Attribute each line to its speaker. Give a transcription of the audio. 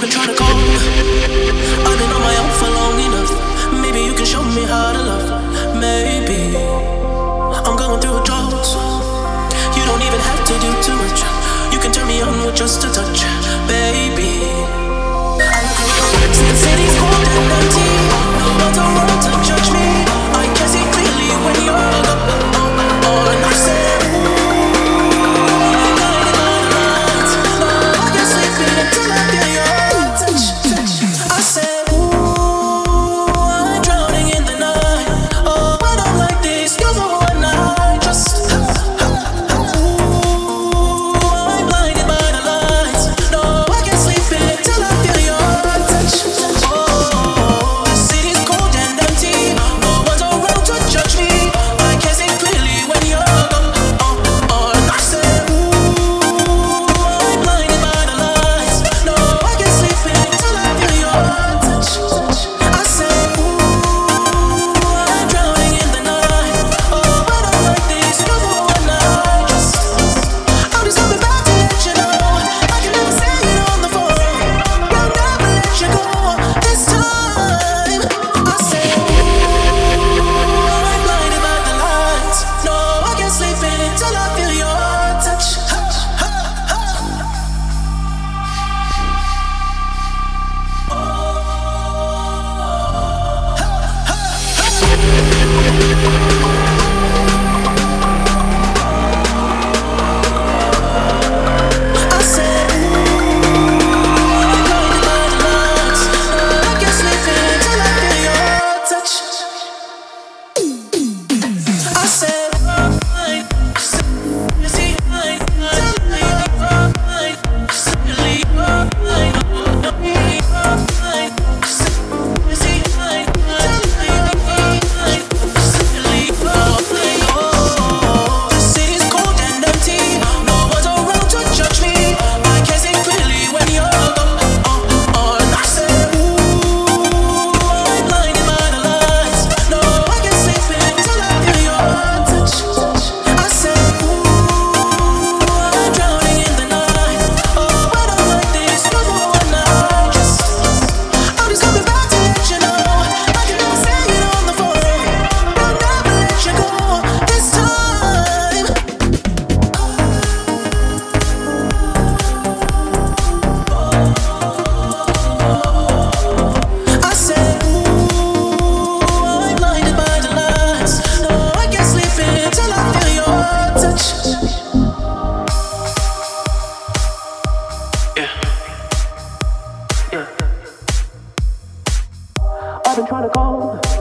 Speaker 1: I've been trying to call. I've been on my own for long enough. Maybe you can show me how to love. Maybe I'm going through a drought. You don't even have to do too much. You can turn me on with just a touch. Been trying to call,